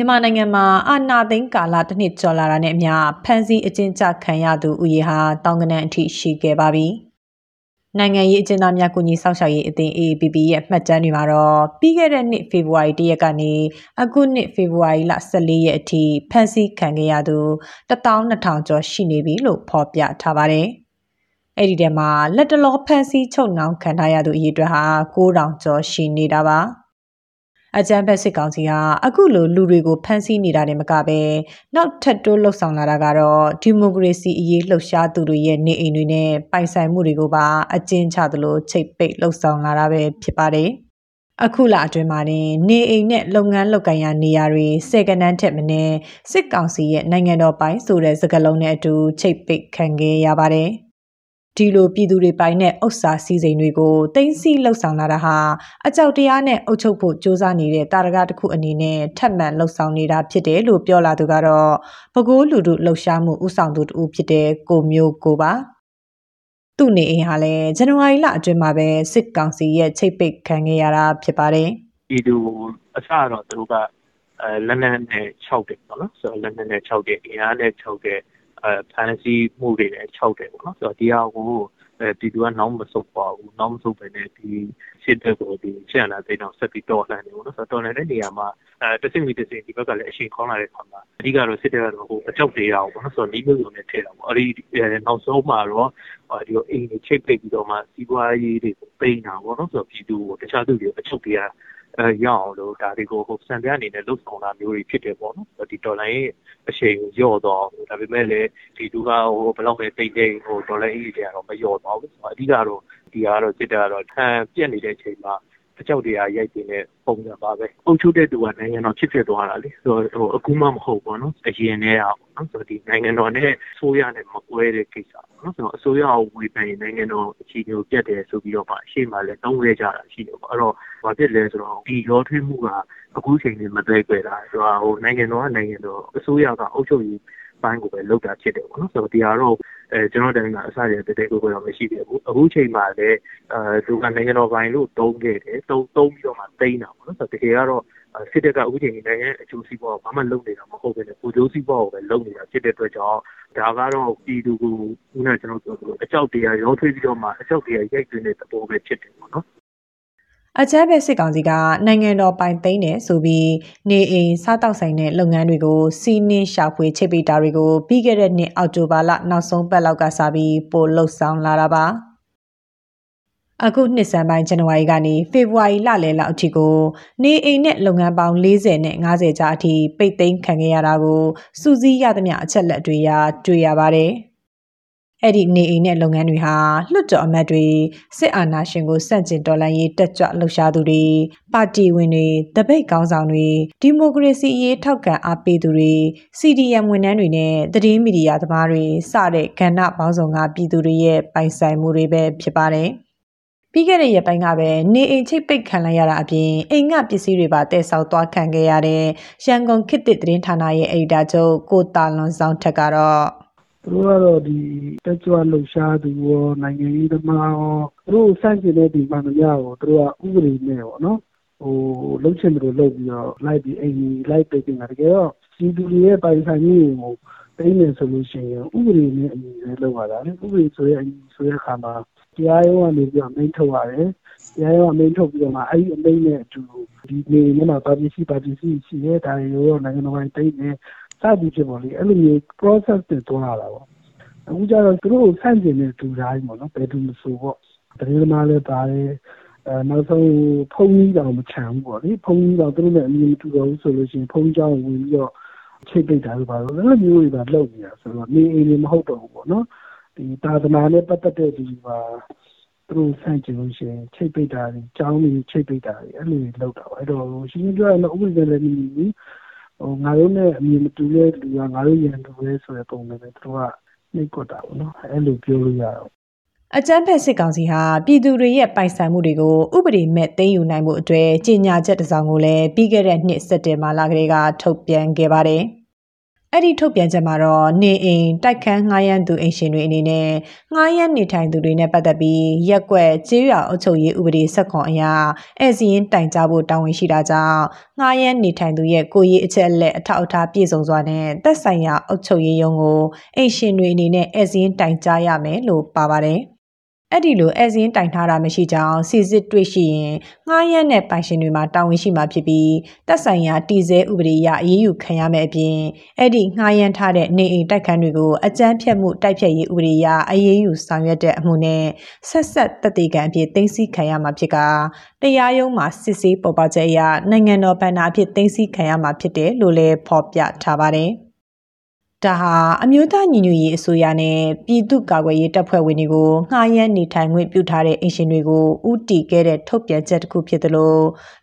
မြန်မာနိုင်ငံမှာအာဏာသိမ်းကာလတစ်နှစ်ကျော်လာတာနဲ့အမျှဖမ်းဆီးအကျဉ်းချခံရသူဥယေဟာတောင်ကနန်းအထိရှိခဲ့ပါပြီ။နိုင်ငံရေးအကျဉ်းသားများကူညီဆောင်ရှောက်ရေးအသင်း AAPP ရဲ့မှတ်တမ်းတွေမှာတော့ပြီးခဲ့တဲ့နှစ်ဖေဖော်ဝါရီလရက်ကနေအခုနှစ်ဖေဖော်ဝါရီလ14ရက်အထိဖမ်းဆီးခံခဲ့ရသူ12000ကျော်ရှိနေပြီလို့ဖော်ပြထားပါတယ်။အဲ့ဒီထဲမှာလက်တလောဖမ်းဆီးချုပ်နှောင်ခံထားရသူအရေအတွက်ဟာ9000ကျော်ရှိနေတာပါ။ အကြမ်းဖက်စစ်ကောင်စီဟာအခုလိုလူတွေကိုဖမ်းဆီးနေတာနဲ့မကပဲနောက်ထပ်တိုးလှုပ်ဆောင်လာတာကတော့ဒီမိုကရေစီအရေးလှုပ်ရှားသူတွေရဲ့နေအိမ်တွေနဲ့ပိုင်ဆိုင်မှုတွေကိုပါအကျဉ်းချသလိုချိတ်ပိတ်လှုပ်ဆောင်လာတာပဲဖြစ်ပါတယ်။အခုလအတွင်းမှာတင်နေအိမ်နဲ့လုပ်ငန်းလုပ်ကိုင်ရာနေရာတွေစေကနန်းထက်မနည်းစစ်ကောင်စီရဲ့နိုင်ငံတော်ပိုင်ဆိုတဲ့စကားလုံးနဲ့အတူချိတ်ပိတ်ခံခဲ့ရပါတယ်။ ဒီလိုပြည်သူတွေပိုင်တဲ့ဥစ္စာစည်းစိမ်တွေကိုတင်းစီလှုပ်ဆောင်လာတာဟာအကြောက်တရားနဲ့အုပ်ချုပ်ဖို့စ조사နေတဲ့တာရကတစ်ခုအနေနဲ့ထပ်မံလှုပ်ဆောင်နေတာဖြစ်တယ်လို့ပြောလာသူကတော့ပကိုးလူတို့လှုပ်ရှားမှုဥဆောင်သူတူဖြစ်တဲ့ကိုမျိုးကိုပါသူ့နေအိမ်ဟာလည်းဇန်နဝါရီလအတွင်းမှာပဲစစ်ကောင်စီရဲ့ချိတ်ပိတ်ခံခဲ့ရတာဖြစ်ပါတယ်ဒီလူအစတော့သူတို့ကအဲလက်နက်နဲ့6တယ်ပေါ့နော်ဆိုတော့လက်နက်နဲ့6တယ်အင်အားနဲ့6တယ်အဲ ဖန်ဆီးမှုတွေလည်း၆တယ်ပေါ့နော်ဆိုတော့ဒီဟာကိုအဲပြည်သူကနောက်မဆုတ်ပါဘူးနောက်မဆုတ်ပဲနဲ့ဒီစစ်တပ်ကိုဒီရှန်လာတဲ့တော့ဆက်ပြီးတော်လှန်နေပေါ့နော်ဆိုတော့တော်လှန်တဲ့နေရာမှာအဲတစင်မီတစင်ဒီဘက်ကလည်းအရှိန်ခေါင်းလာတဲ့ခါမှာအဓိကတော့စစ်တပ်ကတော့ဟိုအကြောက်တရားပေါ့နော်ဆိုတော့ဒီလိုမျိုးနဲ့ထည့်တာပေါ့အဲ့ဒီနောက်ဆုံးမှာတော့ဒီအိမ်တွေချိတ်ပိတ်ပြီးတော့မှစီးပွားရေးတွေကိုပိန်းတာပေါ့နော်ဆိုတော့ပြည်သူကိုတခြားသူတွေအချုပ်တရားအဲ ရအောင်လို့ဒါတွေကိုဟိုစံပြအနေနဲ့လှုပ်ဆောင်တာမျိုးတွေဖြစ်တယ်ပေါ့နော်ဒီဒေါ်လာရဲ့အချိန်ကိုညော့တော့ဒါပေမဲ့လည်းဒီသူကဟိုဘယ်လောက်ပဲတိတ်တိတ်ဟိုဒေါ်လာအေးတွေကတော့မညော့တော့ဘူးအဓိကတော့ဒီကတော့စစ်တာကတော့ခံပြက်နေတဲ့အချိန်မှာ အကြောက်တရားရိုက်တင်တဲ့ပုံစံပါပဲအုပ်ချုပ်တဲ့သူကနိုင်ငံတော်ဖြစ်ဖြစ်သွားတာလေဆိုတော့ဟိုအခုမှမဟုတ်ဘူးနော်အရင်တည်းကပေါ့နော်ဆိုတော့ဒီနိုင်ငံတော်နဲ့ဆိုးရနဲ့မကွဲတဲ့ကိစ္စပေါ့နော်ဆိုတော့အစိုးရကိုဝေဖန်ရင်နိုင်ငံတော်အခြေအနေကိုပြတ်တယ်ဆိုပြီးတော့မှအရှိမှလည်းတုံးရဲကြတာရှိတယ်ပေါ့အဲ့တော့ဘာဖြစ်လဲဆိုတော့ဒီရောထွေးမှုကအခုချိန်နေမသိကြတာဆိုတော့ဟိုနိုင်ငံတော်ကနိုင်ငံတော်အစိုးရကအုပ်ချုပ်ရေး ပိုင်းကိုပဲလောက်တာဖြစ်တယ်ပေါ့နော်ဆိုတော့ဒီဟာတော့အဲကျွန်တော်တိုင်းကအစရတဲ့တဲ့ကိုကတော့မရှိသေးဘူးအခုချိန်မှာလည်းအဲသူကနိုင်ငံတော်ပိုင်းလို့တုံးခဲ့တယ်တုံးတုံးပြီးတော့မှတိန်းတာပေါ့နော်ဆိုတော့တကယ်ကတော့စစ်တပ်ကအခုချိန်နိုင်ငံအကျိုးစီးပွားကိုဘာမှလုပ်နေတာမဟုတ်ဘဲနဲ့ကိုကျိုးစီးပွားကိုပဲလုပ်နေတာဖြစ်တဲ့အတွက်ကြောင့်ဒါကတော့ပြည်သူကိုခုနကကျွန်တော်ပြောသလိုအကြောက်တရားရောထွေးပြီးတော့မှအကြောက်တရားရိုက်သွင်းတဲ့သဘောပဲဖြစ်တယ်ပေါ့နော် အကြမ်းဖက်စစ်ကောင်စီကနိုင်ငံတော်ပိုင်သိမ်းတယ်ဆိုပြီးနေအိမ်စားတောက်ဆိုင်တဲ့လုပ်ငန်းတွေကိုစီးနင်းရှာဖွေချိတ်ပိတာတွေကိုပြီးခဲ့တဲ့နှစ်အောက်တိုဘာလနောက်ဆုံးပတ်လောက်ကစပြီးပိုလှုပ်ဆောင်လာတာပါအခုနှစ်စံပိုင်းဇန်နဝါရီကနေဖေဖော်ဝါရီလလယ်လောက်အထိကိုနေအိမ်နဲ့လုပ်ငန်းပေါင်း40နဲ့50ကြားအထိပိတ်သိမ်းခံခဲ့ရတာကိုစူးစီးရသမျှအချက်လက်တွေရတွေ့ရပါတယ်။ အဲ့ဒီနေအိမ်နဲ့လုပ်ငန်းတွေဟာလွှတ်တော်အမတ်တွေစစ်အာဏာရှင်ကိုစန့်ကျင်တော်လှန်ရေးတက်ကြွလှုပ်ရှားသူတွေပါတီဝင်တွေတပိတ်ကောင်းဆောင်တွေဒီမိုကရေစီအရေးထောက်ခံအားပေးသူတွေ CDM ဝန်ထမ်းတွေနဲ့သတင်းမီဒီယာသမားတွေစတဲ့ကဏ္ဍပေါင်းစုံကပြည်သူတွေရဲ့ပိုင်ဆိုင်မှုတွေပဲဖြစ်ပါတယ်ပြီးခဲ့တဲ့ရက်ပိုင်းကပဲနေအိမ်ချိတ်ပိတ်ခံလိုက်ရတာအပြင်အိမ်ကပစ္စည်းတွေပါတည်ဆောက်သွားခံခဲ့ရတဲ့ရန်ကုန်ခေတ်သစ်သတင်းဌာနရဲ့အယ်ဒီတာချုပ်ကိုတာလွန်ဆောင်ထက်ကတော့ သူတို့ကတော့ဒီတက်ကြွလှုပ်ရှားသူရော နိုင်ငံရေးသမားရော သူတို့စန့်ကျင်တဲ့ဒီမှန်သမျှကို သူတို့က ဥပဒေနဲ့ပေါ့နော်ဟိုလှုပ်ချင်တယ်လို့လုပ်ပြီးတော့ လိုက်ပြီး အိမ်ကြီးလိုက်ပိတ်နေတာ တကယ်တော့ဒီလူတွေရဲ့ ပိုင်ဆိုင်မှုကို သိနေဆိုလို့ရှိရင် ဥပဒေနဲ့အညီပဲ လုပ်ရတာလေ ဥပဒေဆိုတဲ့အညီဆိုတဲ့အခါမှာ တရားရုံးကနေပြီးတော့မိန့်ထုတ်ရတယ် တရားရုံးကမိန့်ထုတ်ပြီးတော့မှ အဲ့ဒီအမိန့်နဲ့အတူ ဒီနေနေမှာပါပစ္စည်းပါပစ္စည်းရှိရဲဒါတွေရောနိုင်ငံတော်ပိုင်းတိတ်နေ စသည်ဖြင့်ပေါ့လေအဲ့လိုမျိုး process တွေတွန်းလာတာပေါ့အခုကျတော့သူတို့ကိုဆန့်ကျင်တဲ့သူတိုင်းပေါ့နော်ဘယ်သူမဆိုပေါ့တကယ်မှလည်းပါတယ်အဲနောက်ဆုံးဖုန်းကြီးတောင်မချမ်းဘူးပေါ့လေဖုန်းကြီးတောင်သူတို့လည်းအမြင်မတူတော့ဘူးဆိုလို့ရှိရင်ဖုန်းကြောင်းဝင်ပြီးတော့ချိတ်ပိတ်တာလို့ပါတော့အဲ့လိုမျိုးတွေပါလုပ်နေတာဆိုတော့နေအိမ်တွေမဟုတ်တော့ဘူးပေါ့နော်ဒီသာသနာနဲ့ပတ်သက်တဲ့ဒီပါသူတို့ဆန့်ကျင်လို့ရှိရင်ချိတ်ပိတ်တာတွေကြောင်းတွေချိတ်ပိတ်တာတွေအဲ့လိုလုပ်တာပါအဲ့တော့ရှင်းရှင်းပြောရရင်ဥပဒေလည်းမီဘူးဟို ငါတို့နဲ့အမြင်မတူတဲ့လူကငါတို့ရန်သူပဲဆိုတဲ့ပုံနဲ့ပဲသူတို့ကနှိပ်ကွက်တာပေါ့နော်အဲ့လိုပြောလို့ရတော့အကြမ်းဖက်စစ်ကောင်စီဟာပြည်သူတွေရဲ့ပိုင်ဆိုင်မှုတွေကိုဥပဒေမဲ့သိမ်းယူနိုင်မှုအတွေ့ကြေညာချက်တစ်စောင်ကိုလည်းပြီးခဲ့တဲ့နှစ်စက်တင်ဘာလကလေးကထုတ်ပြန်ခဲ့ပါတယ်။ အဲ့ဒီထုတ်ပြန်ချက်မှာတော့နေအိမ်တိုက်ခန်းငှားရမ်းသူအိမ်ရှင်တွေအနေနဲ့ငှားရမ်းနေထိုင်သူတွေနဲ့ပတ်သက်ပြီးရက်ကွက်ကျေးရွာအုပ်ချုပ်ရေးဥပဒေဆက်ခွန်အရဧည့်စီရင်တိုင်ကြားဖို့တာဝန်ရှိတာကြောင့်ငှားရမ်းနေထိုင်သူရဲ့ကိုယ်ရေးအချက်အလက်အထောက်အထားပြည့်စုံစွာနဲ့သက်ဆိုင်ရာအုပ်ချုပ်ရေးရုံးကိုအိမ်ရှင်တွေအနေနဲ့ဧည့်စီရင်တိုင်ကြားရမယ်လို့ပါပါတယ်။ အဲ့ဒီလိုအဲဇင်းတိုင်ထားတာမရှိကြောင်းစီစစ်တွေ့ရှိရင်ငှားရမ်းတဲ့ပိုင်ရှင်တွေမှာတာဝန်ရှိမှာဖြစ်ပြီးတက်ဆိုင်ရာတည်ဆဲဥပဒေအရအရေးယူခံရမယ့်အပြင်အဲ့ဒီငှားရမ်းထားတဲ့နေအိမ်တိုက်ခန်းတွေကိုအကြမ်းဖျက်မှုတိုက်ဖျက်ရေးဥပဒေအရအရေးယူဆောင်ရွက်တဲ့အမှုနဲ့ဆက်ဆက်တည်တည်ကံအဖြစ်သိမ်းဆည်းခံရမှာဖြစ်ကတရားရုံးမှာစစ်ဆေးပေါ်ပေါက်ချက်အရနိုင်ငံတော်ဗန္နာအဖြစ်သိမ်းဆည်းခံရမှာဖြစ်တယ်လို့လည်းဖော်ပြထားပါတယ်။ ဒါဟာအမျိုးသားညီညွတ်ရေးအစိုးရနဲ့ပြည်သူ့ကာကွယ်ရေးတပ်ဖွဲ့ဝင်တွေကိုငှားရမ်းနေထိုင်ခွင့်ပြုထားတဲ့အင်ရှင်တွေကိုဥတီခဲ့တဲ့ထုတ်ပြန်ချက်တစ်ခုဖြစ်သလို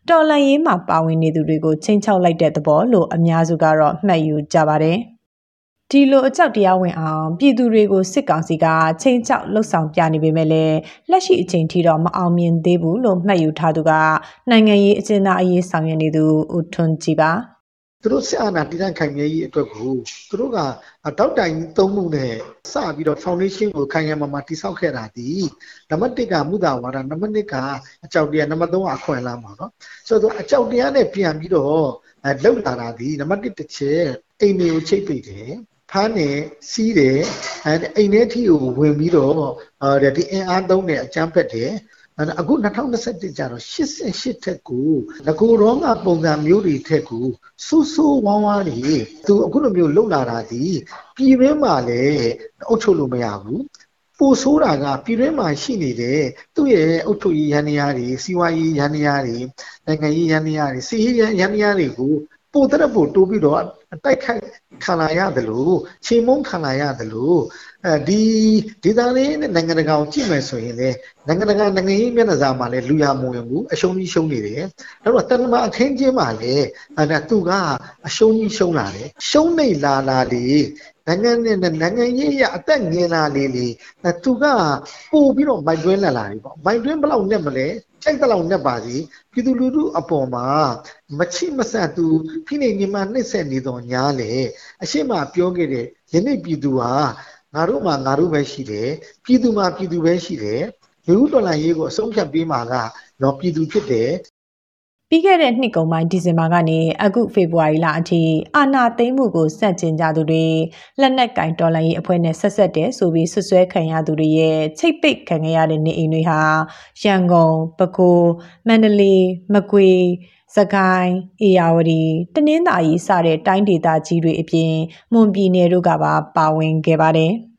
တော်လန်ရေးမှာပါဝင်နေသူတွေကိုချင်းချောက်လိုက်တဲ့သဘောလို့အများစုကတော့မှတ်ယူကြပါတယ်။ဒီလိုအကြောက်တရားဝင်အောင်ပြည်သူတွေကိုစစ်ကောင်စီကချင်းချောက်လှုပ်ဆောင်ပြနေပေမဲ့လည်းလက်ရှိအချိန်ထိတော့မအောင်မြင်သေးဘူးလို့မှတ်ယူထားသူကနိုင်ငံရေးအကျဉ်းသားအရေးဆောင်ရွက်နေသူဦးထွန်းကြည်ပါ။ သူတို့စစ်အာဏာတည်တံ့ခိုင်မြဲရေးအတွက်ကိုသူတို့ကတောက်တိုင်သုံးမှုနဲ့စပြီးတော့ foundation ကိုခိုင်ခိုင်မာမာတည်ဆောက်ခဲ့တာဒီနံပါတ်1ကမူတာဝါဒနံပါတ်2ကအကြောက်တရားနံပါတ်3ကအခွင့်အလမ်းပါနော်ဆိုတော့အကြောက်တရားနဲ့ပြန်ပြီးတော့အဲလောက်လာတာဒီနံပါတ်1တစ်ချက်အိမ်တွေကိုချိတ်ပိတ်တယ်ဖမ်းနေစီးတယ်အဲအိမ်ထဲထိကိုဝင်ပြီးတော့အဲဒီအင်အားသုံးတယ်အကြမ်းဖက်တယ် အခု2021ကျတော့88ထက်ကိုငကိုရောကပုံစံမျိုးတွေထက်ကိုဆူဆူဝမ်းဝမ်းတွေသူအခုလိုမျိုးလှုပ်လာတာဒီပြည်ရင်းမှာလည်းအုပ်ချုပ်လို့မရဘူးပိုဆိုးတာကပြည်တွင်းမှာရှိနေတဲ့သူ့ရဲ့အုပ်ချုပ်ရေးရန်နေရတွေစီးပွားရေးရန်နေရတွေနိုင်ငံရေးရန်နေရတွေစီးရေးရန်နေရတွေကို ပိုတဲ့ပိုတိုးပြီးတော့တိုက်ခိုက်ခံလာရတယ်လို့ချိန်မုံခံလာရတယ်လို့အဲဒီဒေသလေးနဲ့နိုင်ငံတကာကိုကြည့်မယ်ဆိုရင်လေနိုင်ငံတကာနိုင်ငံရေးမျက်နှာစာမှာလည်းလူရမဝင်ဘူးအရှုံးကြီးရှုံးနေတယ်အဲ့တော့တန်တမာအခင်းချင်းမှာလည်းအဲသူကအရှုံးကြီးရှုံးလာတယ်ရှုံးနေလာလာလေနိုင်ငံနဲ့နိုင်ငံရေးရအသက်ငယ်လာလေလေသူကပို့ပြီးတော့မိုက်တွင်းလာလာပြီပေါ့မိုက်တွင်းဘယ်လောက်နဲ့မလဲ ကြိုက်တဲ့လောက်နဲ့ပါစီပြည်သူလူထုအပေါ်မှာမချိမဆန်သူဖိနေညီမနှိမ့်ဆက်နေတော့ညားလေအရှိမပြောခဲ့တဲ့ယနေ့ပြည်သူဟာငါတို့မှာငါတို့ပဲရှိတယ်ပြည်သူမှာပြည်သူပဲရှိတယ်လူဦးတော်လှန်ရေးကိုအဆုံးဖြတ်ပေးမှာကတော့ပြည်သူဖြစ်တယ် ပြီးခဲ့တဲ့နှစ်ကုန်ပိုင်းဒီဇင်ဘာကနေအခုဖေဖော်ဝါရီလအထိအာဏာသိမ်းမှုကိုစန့်ကျင်ကြသူတွေလက်နက်ကင်တော်လှန်ရေးအဖွဲ့နဲ့ဆက်ဆက်တဲ့ဆိုပြီးဆွဆွဲခံရသူတွေရဲ့ချိတ်ပိတ်ခံရတဲ့နေအိမ်တွေဟာရန်ကုန်၊ပဲခူး၊မန္တလေး၊မကွေးစကိုင်း၊အေရဝတီတနင်္သာရီစတဲ့တိုင်းဒေသကြီးတွေအပြင်မွန်ပြည်နယ်တို့ကပါပါဝင်ခဲ့ပါတယ်။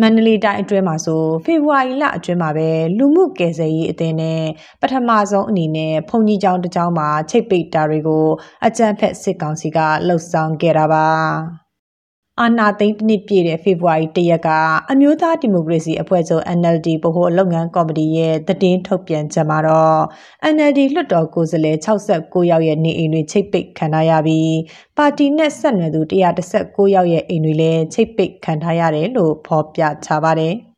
မန္တလေးတိုင်းအတွင်းမှာဆိုဖေဖော်ဝါရီလအတွင်းမှာပဲလူမှုကယ်ဆယ်ရေးအသင်းနဲ့ပထမဆုံးအနေနဲ့ဖုန်ကြီးကျောင်းတစ်ကျောင်းမှာချိတ်ပိတ်တာတွေကိုအကြမ်းဖက်စစ်ကောင်စီကလှုပ်ဆောင်ခဲ့တာပါ အာနာသိန်းတစ်နှစ်ပြည့်တဲ့ ဖေဖော်ဝါရီ ၁ ရက်က အမျိုးသားဒီမိုကရေစီအဖွဲ့ချုပ် NLD ဗဟိုလုပ်ငန်းကော်မတီရဲ့ သတင်းထုတ်ပြန်ချက်မှာတော့ NLD လွှတ်တော်ကိုယ်စားလှယ်69ယောက်ရဲ့ နေအိမ်တွေ ချိတ်ပိတ်ခံထားရပြီး ပါတီနဲ့ ဆက်နွယ်သူ119ယောက်ရဲ့ အိမ်တွေလည်း ချိတ်ပိတ်ခံထားရတယ်လို့ ဖော်ပြထားပါတယ်။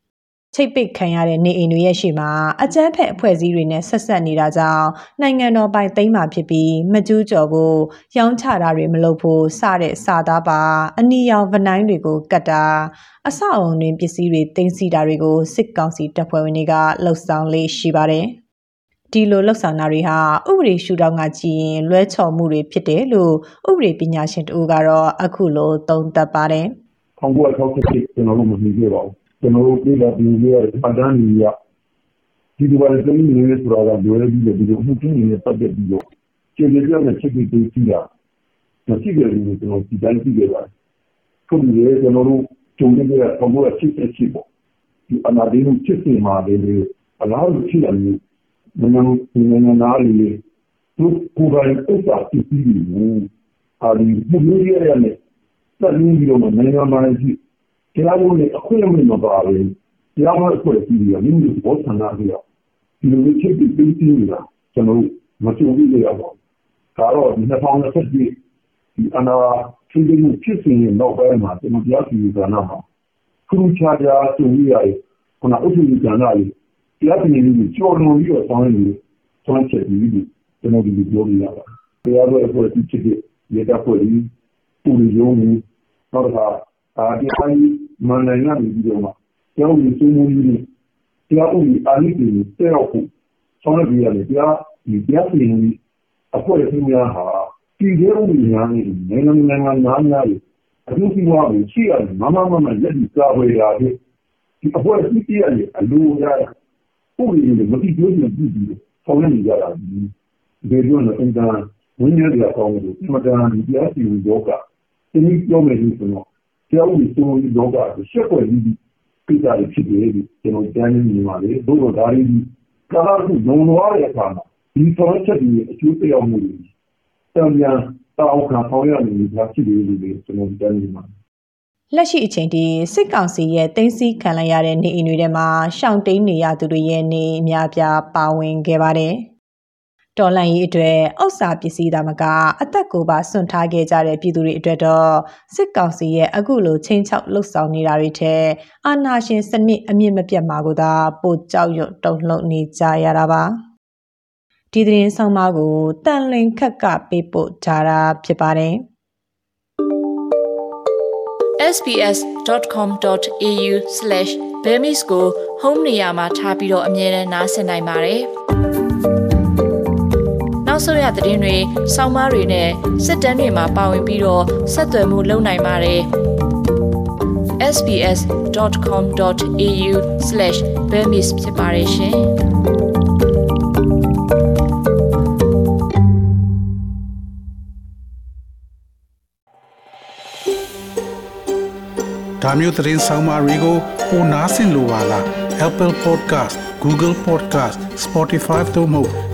ချိတ်ပိတ်ခံရတဲ့နေအိမ်တွေရဲ့ရှေ့မှာအကြမ်းဖက်အဖွဲ့အစည်းတွေနဲ့ဆက်ဆက်နေတာကြောင့်နိုင်ငံတော်ပိုင်သိမ်းမှာဖြစ်ပြီးမကျူးကျော်ဖို့ရောင်းချတာတွေမလုပ်ဖို့စတဲ့စာသားပါအနီရောင်ဗနိုင်းတွေကိုကတ်တာအဆောက်အုံတွင်ပစ္စည်းတွေတင်စီတာတွေကိုစစ်ကောင်စီတပ်ဖွဲ့ဝင်တွေကလှုပ်ဆောင်လေးရှိပါတယ်ဒီလိုလှုပ်ဆောင်တာတွေဟာဥပဒေရှုထောင့်ကကြည့်ရင်လွဲချော်မှုတွေဖြစ်တယ်လို့ဥပဒေပညာရှင်တို့ကတော့အခုလိုသုံးသပ်ပါတယ်။1968ကျွန်တော်တို့မပြီးခဲ့ပါဘူး ကျွန်တော်တို့ပြည်လာပြည်ရတဲ့ပတ်တန်းကြီးကဒီလိုပါတဲ့နေနေဆိုတာကလွယ်ပြီးတော့ဒီလိုမှုချင်းနေပတ်သက်ပြီးတော့ကျေကျေပြတ်နဲ့ချက်ပြီးသိကြည့်တာမရှိကြဘူးကျွန်တော်ဒီတိုင်းကြည့်ကြပါခုဒီလေကျွန်တော်တို့ကြုံနေတဲ့ပုံပေါ်ချစ်ချစ်ချစ်ပေါ့ဒီအနာဒီ ਨੂੰ ချစ်စင်မှာလေအလားတူရှိတယ်မနန်းမနန်းနာလီသူကိုယ်ပိုင်ဥစ္စာဖြစ်ပြီးဘူးအာဒီမှုမျိုးရရနဲ့စက်ရင်းပြီးတော့နိုင်ငံမှာရှိ တရားရုံးနဲ့အခွင့်အရေးမပါဘူးတရားမအဖွဲ့အစည်းတွေကမိမိဘောဆန္ဒတွေဒီလိုချိတ်ပြီးပြီးနေတာကျွန်တော်မကြုံဘူးလေတော့ဒါတော့2021ဒီအနာထိန်းသိမ်းမှုဖြစ်စဉ်ရဲ့နောက်ပိုင်းမှာကျွန်တော်တရားစီရင်ကဏ္ဍမှာခရူချာချာကြုံရရဲ့ခုနအုပ်စုကဏ္ဍလေးတရားစီရင်မှုကိုကြော်လွန်ပြီးတော့ဆောင်းနေတယ်ဆောင်းချက်ပြီးပြီကျွန်တော်ဒီလိုပြောနေရတာတရားတော်အဖွဲ့အစည်းဖြစ်တဲ့ရေတပ်ဖွဲ့ကြီးပူရီယုံကြီးနောက်တစ်ခါအာတရားကြီး မန်နိုင်ကနေပြီးတော့မှကျောင်းကြီးစိုးမိုးကြီးတွေတရားဥပဒေအာဏာကြီးတွေတက်ရောက်ဖို့ဆောင်းရပြီးရတယ်တရားဒီတရားစီရင်မှုအဖွဲ့အစည်းများဟာပြည်သေးဥပဒေများနဲ့နိုင်ငံနိုင်ငံများများရဲ့အမှုစီဝါကိုရှိရတယ်မမမမလက်ဒီကာဝေရာတဲ့ဒီအဖွဲ့အစည်းကြီးရဲ့အလိုရဥပဒေတွေမတိကျနေပြီဆောင်းနေကြတာဒီဒီလိုနဲ့အင်တာဝိညာဉ်တွေအကောင်းကိုအမတန်ဒီတရားစီရင်ယောဂဒီနည်းပြောမယ်လို့ဆိုတော့ တရားဥပဒေစိုးမိုးယောဂကို ရှက်ွက်ပြီးပြတာဖြစ်တယ်ဒီကျွန်တော်ကြားနေနေပါလေဘုရားဒါရီကာလခုလုံလောတဲ့အခါမှာ ဒီဆောင်ချက်တွေအကျိုးသက်ရောက်မှုတွေတံပြန်တောင်းခံဆောင်ရနေကြဖြစ်တယ်လို့ကျွန်တော်ကြားနေပါလက်ရှိအချိန်ထိ စစ်ကောင်စီရဲ့တင်းစီခံလိုက်ရတဲ့ နေအိမ်တွေထဲမှာ ရှောင်တိန်နေရသူတွေရဲ့ နေအများပြား ပါဝင်ခဲ့ပါတယ်။ တော်လန်ရေးအတွက်ဥစ္စာပစ္စည်းသာမကအသက်ကိုပါစွန့်ထားခဲ့ကြတဲ့ပြည်သူတွေအတွက်တော့စစ်ကောင်စီရဲ့အခုလိုချင်းချောက်လှုပ်ဆောင်နေတာတွေထက်အာဏာရှင်စနစ်အမြင့်မပြတ်မှာကိုသာပိုကြောက်ရွံ့တုန်လှုပ်နေကြရတာပါ။ဒီသတင်းဆောင်မကိုတန်လင်ခက်ကပေးပို့ကြတာဖြစ်ပါတယ်။ sbs.com.au/bemis ကို home နေရာမှာထားပြီးတော့အမြဲတမ်းနှာစင်နိုင်ပါတယ်။ နောက်ဆုံးရသတင်းတွေ၊စောင်းမားတွေနဲ့စစ်တမ်းတွေမှာပါဝင်ပြီးတော့ဆက်သွယ်မှုလုပ်နိုင်ပါတယ်။ sbs.com.au/bemis ဖြစ်ပါတယ်ရှင်။ဒါမျိုးသတင်းဆောင်မတွေကိုပိုနားဆင်လိုပါလား Apple Podcast Google Podcast Spotify တို့မှာ